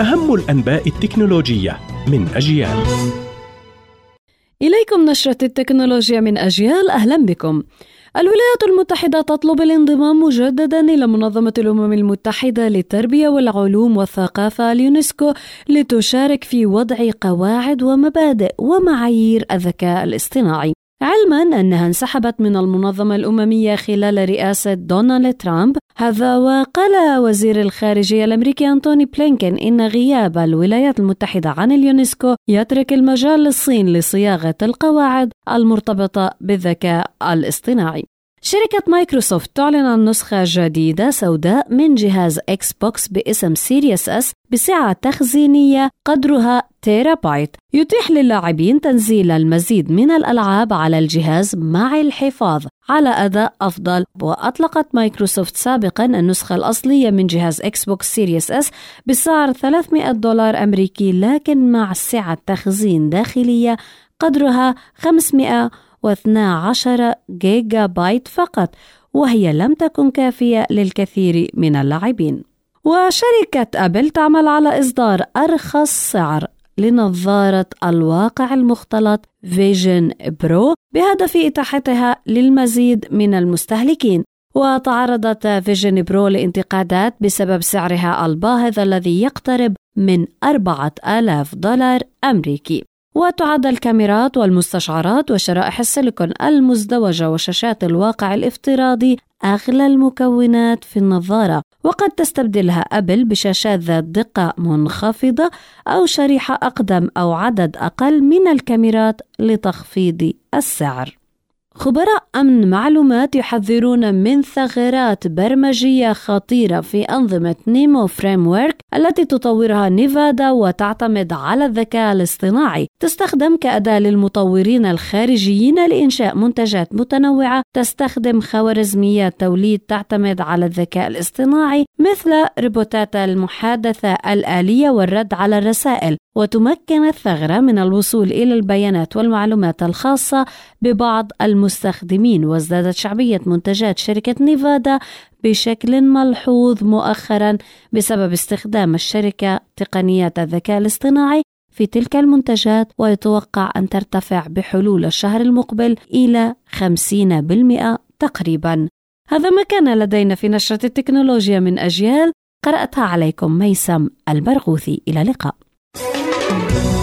أهم الأنباء التكنولوجية من أجيال. إليكم نشرة التكنولوجيا من أجيال. أهلا بكم. الولايات المتحدة تطلب الانضمام مجددا إلى منظمة الأمم المتحدة للتربية والعلوم والثقافة اليونسكو لتشارك في وضع قواعد ومبادئ ومعايير الذكاء الاصطناعي. علما أنها انسحبت من المنظمة الأممية خلال رئاسة دونالد ترامب. هذا وقال وزير الخارجية الأمريكي أنتوني بلينكين إن غياب الولايات المتحدة عن اليونسكو يترك المجال للصين لصياغة القواعد المرتبطة بالذكاء الاصطناعي. شركة مايكروسوفت تعلن عن نسخة جديدة سوداء من جهاز إكس بوكس باسم سيريس أس بسعة تخزينية قدرها تيرا بايت يتيح للاعبين تنزيل المزيد من الألعاب على الجهاز مع الحفاظ على أداء أفضل. وأطلقت مايكروسوفت سابقا النسخة الأصلية من جهاز إكس بوكس سيريس أس بسعر 300 دولار أمريكي لكن مع سعة تخزين داخلية قدرها 500 و12 جيجا بايت فقط وهي لم تكن كافية للكثير من اللاعبين. وشركة أبل تعمل على إصدار أرخص سعر لنظارة الواقع المختلط فيجن برو بهدف إتاحتها للمزيد من المستهلكين. وتعرضت فيجن برو لانتقادات بسبب سعرها الباهظ الذي يقترب من أربعة آلاف دولار أمريكي. وتعد الكاميرات والمستشعرات وشرائح السيليكون المزدوجة وشاشات الواقع الافتراضي أغلى المكونات في النظارة وقد تستبدلها أبل بشاشات ذات دقة منخفضة أو شريحة أقدم أو عدد أقل من الكاميرات لتخفيض السعر. خبراء أمن معلومات يحذرون من ثغرات برمجية خطيرة في أنظمة نيمو فريمورك التي تطورها نفيديا وتعتمد على الذكاء الاصطناعي. تستخدم كأداة للمطورين الخارجيين لإنشاء منتجات متنوعة تستخدم خوارزميات توليد تعتمد على الذكاء الاصطناعي مثل روبوتات المحادثة الآلية والرد على الرسائل. وتمكن الثغرة من الوصول إلى البيانات والمعلومات الخاصة ببعض المستخدمين وازدادت شعبية منتجات شركة نيفادا بشكل ملحوظ مؤخرا بسبب استخدام الشركة تقنيات الذكاء الاصطناعي في تلك المنتجات ويتوقع أن ترتفع بحلول الشهر المقبل إلى 50% تقريبا. هذا ما كان لدينا في نشرة التكنولوجيا من أجيال. قرأتها عليكم ميسم البرغوثي. إلى اللقاء. Thank you